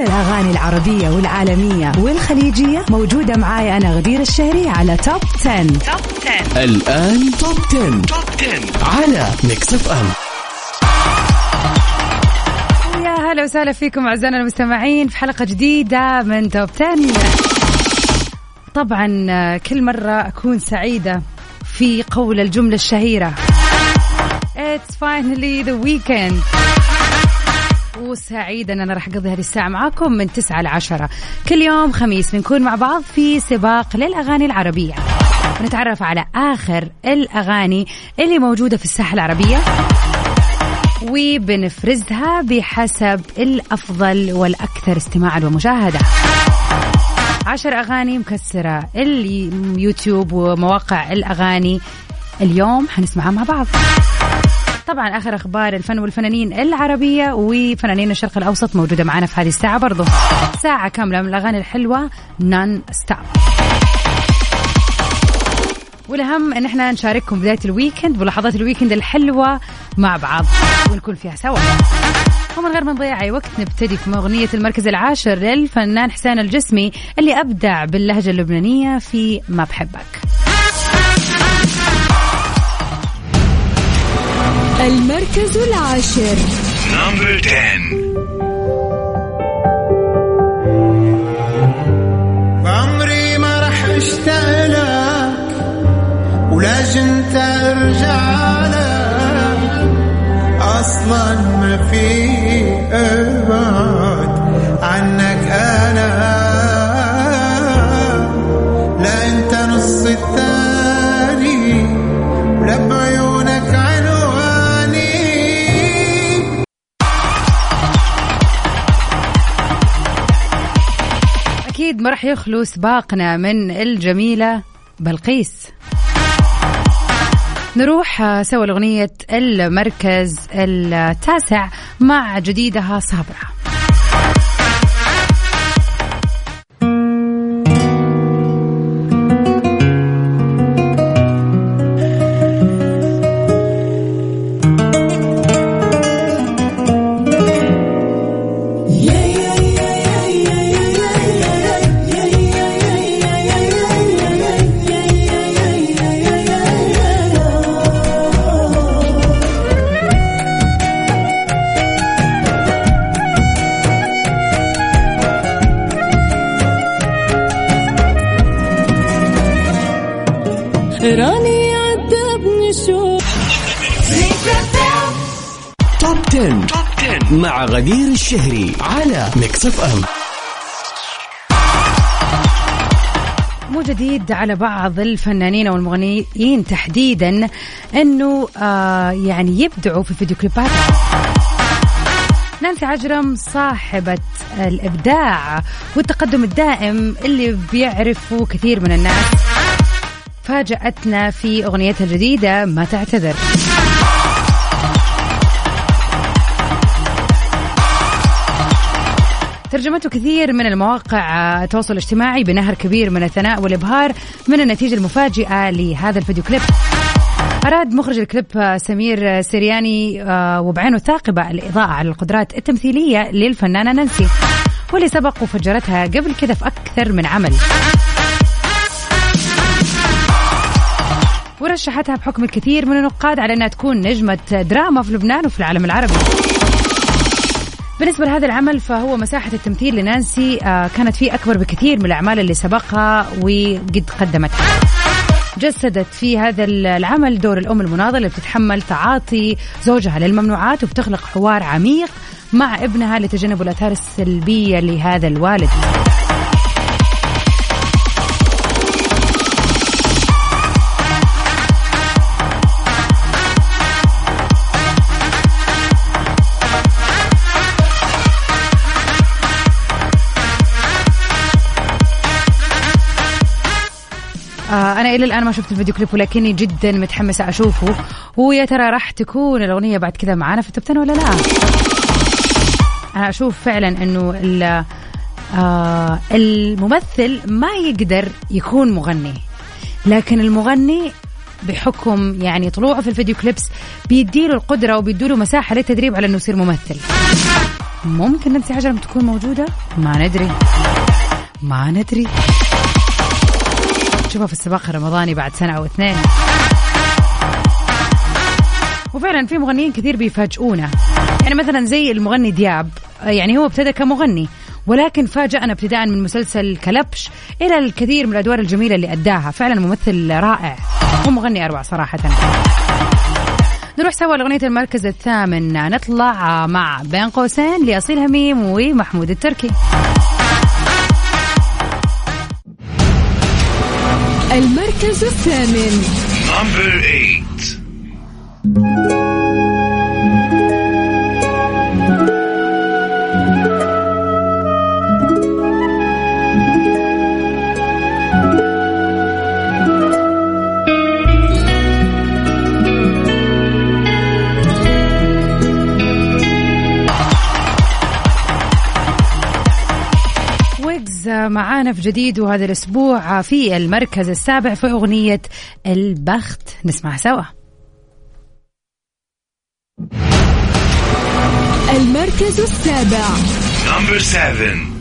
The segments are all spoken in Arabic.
الأغاني العربية والعالمية والخليجية موجودة معاي أنا غدير الشهري على توب 10. توب 10 الآن توب 10. توب 10 على ميكس اف ام يا هلا وسهلا فيكم أعزائنا المستمعين في حلقة جديدة من توب 10 طبعا كل مرة أكون سعيدة في قول الجملة الشهيرة. It's finally the weekend. وسعيدة أن أنا راح أقضي هذه الساعة معاكم من 9 ل 10 كل يوم خميس بنكون مع بعض في سباق للأغاني العربية. ونتعرف على آخر الأغاني اللي موجودة في الساحة العربية. وبنفرزها بحسب الأفضل والأكثر استماعا ومشاهدة. عشر أغاني مكسرة اليوتيوب ومواقع الأغاني. اليوم حنسمعها مع بعض. طبعا آخر أخبار الفن والفنانين العربية وفنانين الشرق الأوسط موجودة معنا في هذه الساعة برضو. ساعة كاملة من الأغاني الحلوة non stop والأهم إن إحنا نشارككم بداية ال weekend ولحظات ال weekend الحلوة مع بعض ونكون فيها سوا. ومن غير ما نضيع أي وقت نبتدي في أغنية المركز العاشر للفنان حسين الجسمي اللي أبدع باللهجة اللبنانية في ما بحبك. المركز العاشر. Number 10 عمري ما رح اشتاق لك ولاجن ترجع لك. أصلا ما في ابعد عنك. راح يخلو سباقنا من الجميلة بلقيس. نروح آه، سوا لأغنية المركز التاسع مع جديدها صابرة. راني عذبني شو توب 10. توب 10 مع غدير الشهري على ميكس اف ام مو جديد على بعض الفنانين أو المغنيين تحديدا أنه آه يعني يبدعوا في فيديو كليبات. نانسي عجرم صاحبة الإبداع والتقدم الدائم اللي بيعرفه كثير من الناس. فاجأتنا في أغنيتها الجديدة ما تعتذر. ترجمته كثير من المواقع التواصل الاجتماعي بنهر كبير من الثناء والإبهار من النتيجة المفاجئة لهذا الفيديو كليب. أراد مخرج الكليب سمير سرياني آه، وبعينه الثاقبة الإضاءة على القدرات التمثيلية للفنانة نانسي واللي سبق وفجرتها قبل كذا في أكثر من عمل. ورشحتها بحكم الكثير من النقاد على أنها تكون نجمة دراما في لبنان وفي العالم العربي. بالنسبة لهذا العمل فهو مساحة التمثيل لنانسي آه، كانت فيه أكبر بكثير من الأعمال اللي سبقها وقد قدمتها جسدت في هذا العمل دور الأم المناضلة اللي بتتحمل تعاطي زوجها للممنوعات وبتخلق حوار عميق مع ابنها لتجنب الآثار السلبية لهذا الوالد. أنا إلى الآن ما شفت الفيديو كليب ولكني جدا متحمسة أشوفه. ويا ترى راح تكون الأغنية بعد كذا معانا في التوب 10 ولا لا؟ أنا أشوف فعلا إنه آه الممثل ما يقدر يكون مغني. لكن المغني بحكم يعني طلوعه في ال video clips بيديله القدرة وبيديله مساحة للتدريب على إنه يصير ممثل. ممكن حاجة لما تكون موجودة؟ ما ندري. ما ندري. تشوفها في السباق الرمضاني بعد سنة أو اثنين. وفعلا في مغنيين كثير بيفاجئونا. يعني مثلا زي المغني دياب يعني هو ابتدى كمغني ولكن فاجأنا ابتداء من مسلسل كلبش إلى الكثير من الأدوار الجميلة اللي أداها. فعلا ممثل رائع ومغني أروع صراحة. نروح سوا لأغنية المركز الثامن. نطلع مع بين قوسين لأصيل هميم ومحمود التركي. المركز الثامن معانا في جديد وهذا الأسبوع في المركز السابع في أغنية البخت. نسمعها سوا. المركز السابع. Number 7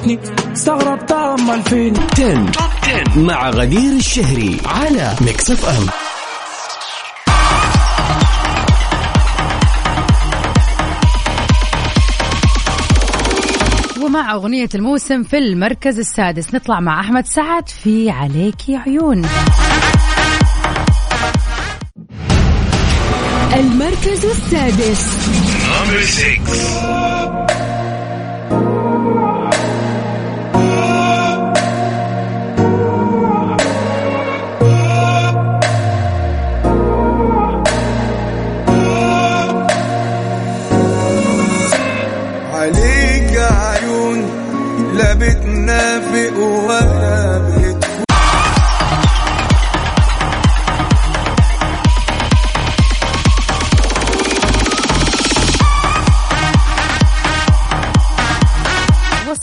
ورفضتني استغربتها امال فين توب 10 مع غدير الشهري على ميكس أف أم. ومع أغنية الموسم في المركز السادس نطلع مع أحمد سعد في عليكي عيون. المركز السادس.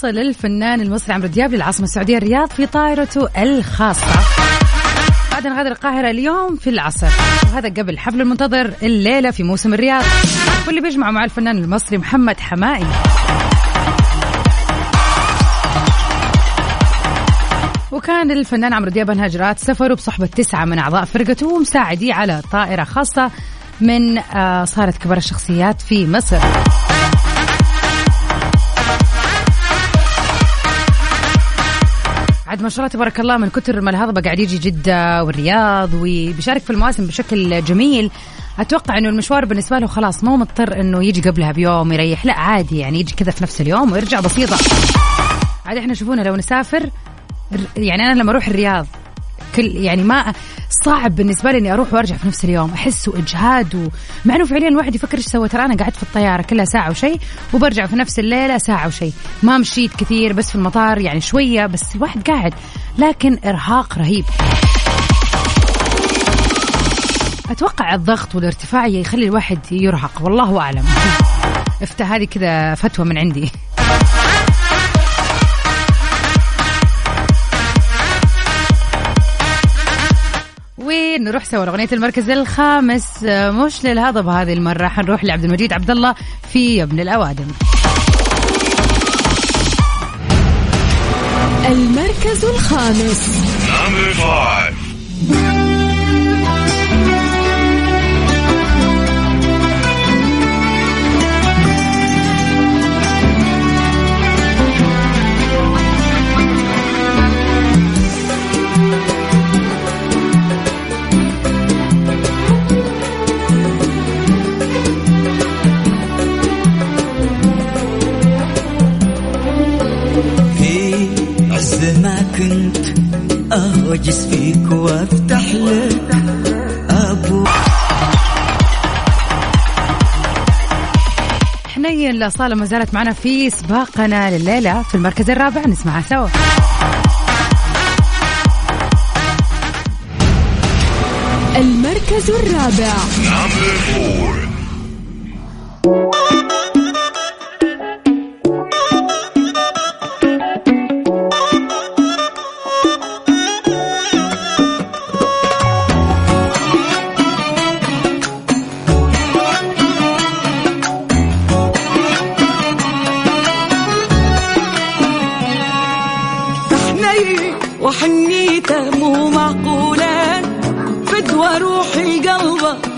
وصل الفنان المصري عمرو دياب للعاصمة السعودية الرياض في طائرته الخاصة. بعد غادر القاهرة اليوم في العصر. وهذا قبل حفل المنتظر الليلة في موسم الرياض. واللي بيجمعه مع الفنان المصري محمد حمائي وكان الفنان عمرو دياب انهى اجراءات سفره بصحبة تسعة من أعضاء فرقته ومساعديه على طائرة خاصة من آه، صالة كبار الشخصيات في مصر. عاد ما شاء الله تبارك الله من كتر ما الهضبة قاعد يجي جدة والرياض وبيشارك في المواسم بشكل جميل أتوقع إنه المشوار بالنسبة له خلاص مو مضطر إنه يجي قبلها بيوم يريح لا عادي يعني يجي كذا في نفس اليوم ويرجع بسيطة. عاد إحنا شوفونا لو نسافر يعني أنا لما أروح الرياض كل يعني ما صعب بالنسبة لي إني أروح وأرجع في نفس اليوم. احسه اجهاد و... مع إنه فعليا الواحد يفكر إيش سوى. ترى أنا قعدت في الطيارة كلها ساعة وشيء وبرجع في نفس الليلة ساعة وشيء ما مشيت كثير بس في المطار يعني شوية بس الواحد قاعد. لكن إرهاق رهيب. أتوقع الضغط والارتفاع يخلي الواحد يرهق. والله أعلم. افتى هذه كذا فتوى من عندي. ونروح سوا لأغنية المركز الخامس. آه، مش للهضبة هذه المرة. حنروح لعبد المجيد عبد الله في ابن الأوادم. المركز الخامس. حنين الأصالة ما زالت معنا في سباقنا لليلة في المركز الرابع. نسمعها سوا. المركز الرابع.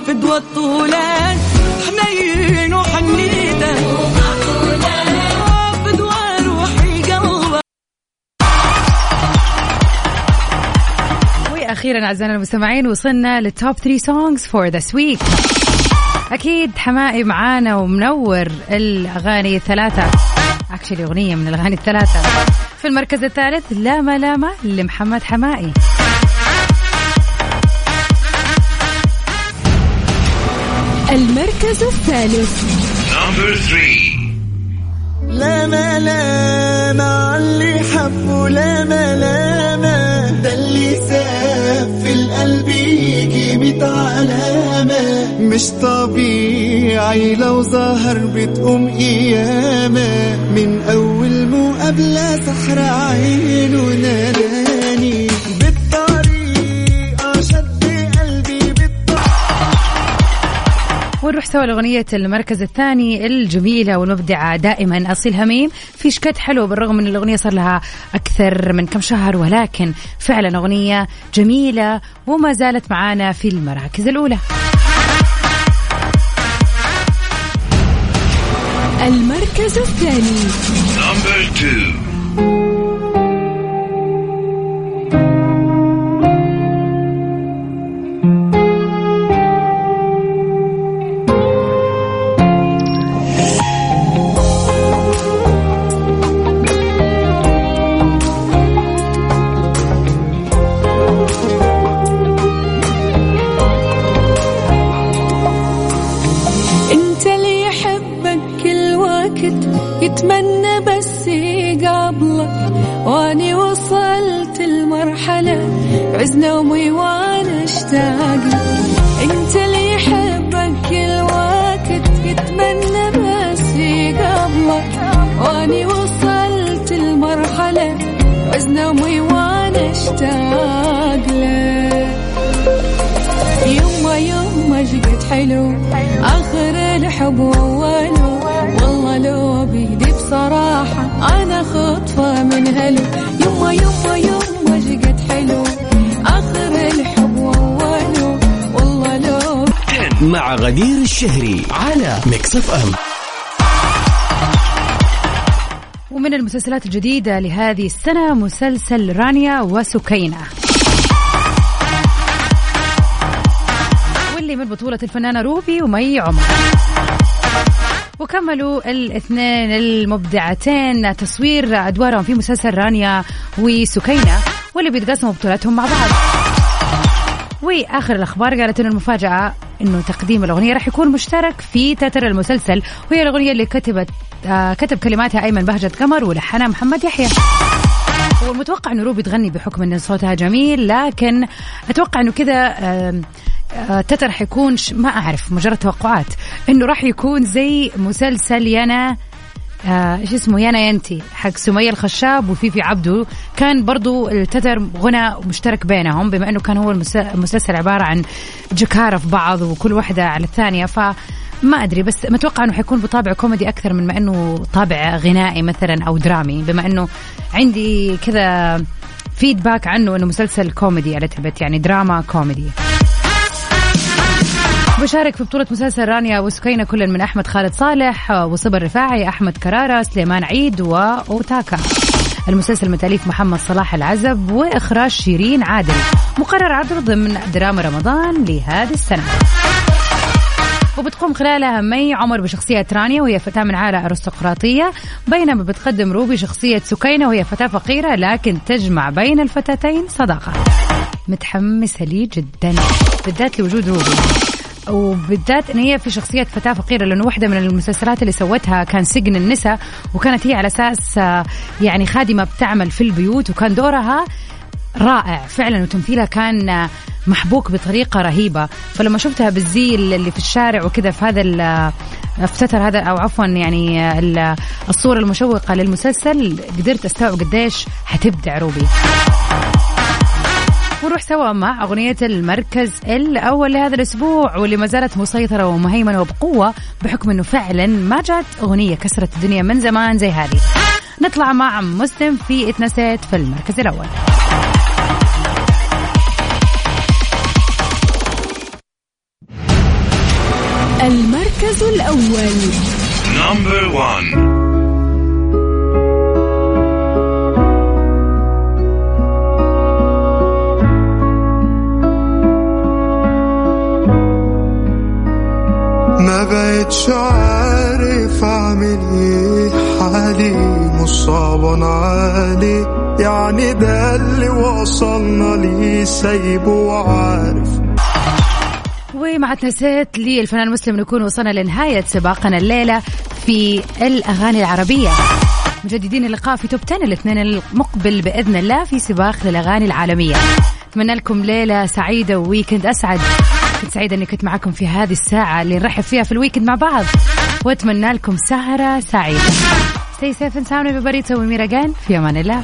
فدوى الطولة حنين وحنيته فدوى روحي قلبه وأخيرا أعزائنا المستمعين وصلنا لل top 3 songs for this week أكيد حماقي معانا ومنور الأغاني الثلاثة. actually أغنية من الأغاني الثلاثة. في المركز الثالث لاما لاما لمحمد حماقي. المركز الثالث. لا ما لا ما اللي حبه لا ما لا ما ده اللي ساب في القلب يجي ميت علامة. مش طبيعي لو ظهر بتقوم قيامة. من أول مقابلة سحر عينه ناداني ونروح سوا لأغنية المركز الثاني الجميلة والمبدعة دائما أصيل هميم. في شكت حلو بالرغم من الأغنية صار لها أكثر من كم شهر ولكن فعلا أغنية جميلة وما زالت معانا في المراكز الأولى. المركز الثاني. اشتاق لك يما يما شقد حلو آخر الحب واوله والله لو بيدي بصراحة أنا خطفة من هلو. يما يما يما شقد حلو آخر الحب واوله والله لو مع غدير الشهري على ميكس أف أم. ومن المسلسلات الجديدة لهذه السنة مسلسل رانيا وسكينة. واللي من بطولة الفنانة روبي ومي عمر. وكملوا الاثنين المبدعتين تصوير أدوارهم في مسلسل رانيا وسكينة واللي بيتقاسموا بطولتهم مع بعض. وآخر الأخبار قالت انه المفاجأة إنه تقديم الأغنية راح يكون مشترك في تتر المسلسل وهي الأغنية اللي كتبت آه كتب كلماتها أيمن بهجت قمر ولحنها محمد يحيى والمتوقع إنه روبي تغني بحكم إن صوتها جميل لكن أتوقع إنه كذا آه، تتر حيكون. ما أعرف مجرد توقعات إنه راح يكون زي مسلسل يانا آه، إيش اسمه يانا ينتي حق سمية الخشاب وفيفي عبدو. كان برضو التتر غنى مشترك بينهم بما إنه كان هو المس- المسلسل عبارة عن جكارة في بعض وكل واحدة على الثانية ف ما أدري بس متوقع إنه حيكون بطابع كوميدي أكثر من ما إنه طابع غنائي مثلا أو درامي بما إنه عندي كذا feedback عنه إنه مسلسل كوميدي على تبت يعني دراما كوميدي بشارك في بطولة مسلسل رانيا وسكينة كل من أحمد خالد صالح وصبر رفاعي أحمد كرارة سليمان عيد وأوتاكا المسلسل من تأليف محمد صلاح العزب وإخراج شيرين عادل. مقرر عرضه ضمن دراما رمضان لهذه السنة. وبتقوم خلالها مي عمر بشخصية رانيا وهي فتاة من عائلة أرستقراطية بينما بتقدم روبي شخصية سكينة وهي فتاة فقيرة لكن تجمع بين الفتاتين صداقة. متحمسة لي جدا. بالذات لوجود روبي. وبالذات إن هي في شخصية فتاة فقيرة لأنه واحدة من المسلسلات اللي سوتها كان سجن النساء وكانت هي على أساس آه، يعني خادمة بتعمل في البيوت وكان دورها رائع فعلا وتمثيلها كان محبوك بطريقة رهيبة. فلما شفتها بالزي اللي في الشارع وكذا في هذا افتتر هذا أو عفوا يعني الصورة المشوقة للمسلسل قدرت أستوعب قديش حتبدع روبي. ونروح سوا مع أغنية المركز الأول لهذا الأسبوع واللي ما زالت مسيطرة ومهيمنة وبقوة بحكم أنه فعلا ما جات أغنية كسرت الدنيا من زمان زي هذه. نطلع مع مسلم في اتنسيت في المركز الأول. المركز الأول. نمبر 1 مش عارف اعمل إيه حالي مصعب علي يعني ده اللي وصلنا ليه سايبه وعارف. ومع تسات للفنان مسلم نكون وصلنا لنهاية سباقنا الليلة في الأغاني العربية. مجددين اللقاء في توب 10 الاثنين المقبل بإذن الله في سباق للأغاني العالمية. أتمنى لكم ليلة سعيدة وويكند أسعد. كنت سعيدة أني كنت معكم في هذه الساعة اللي نرحب فيها في الويكند مع بعض وأتمنى لكم سهرة سعيدة Stay safe and sound everybody. So we meet again. في أمان الله.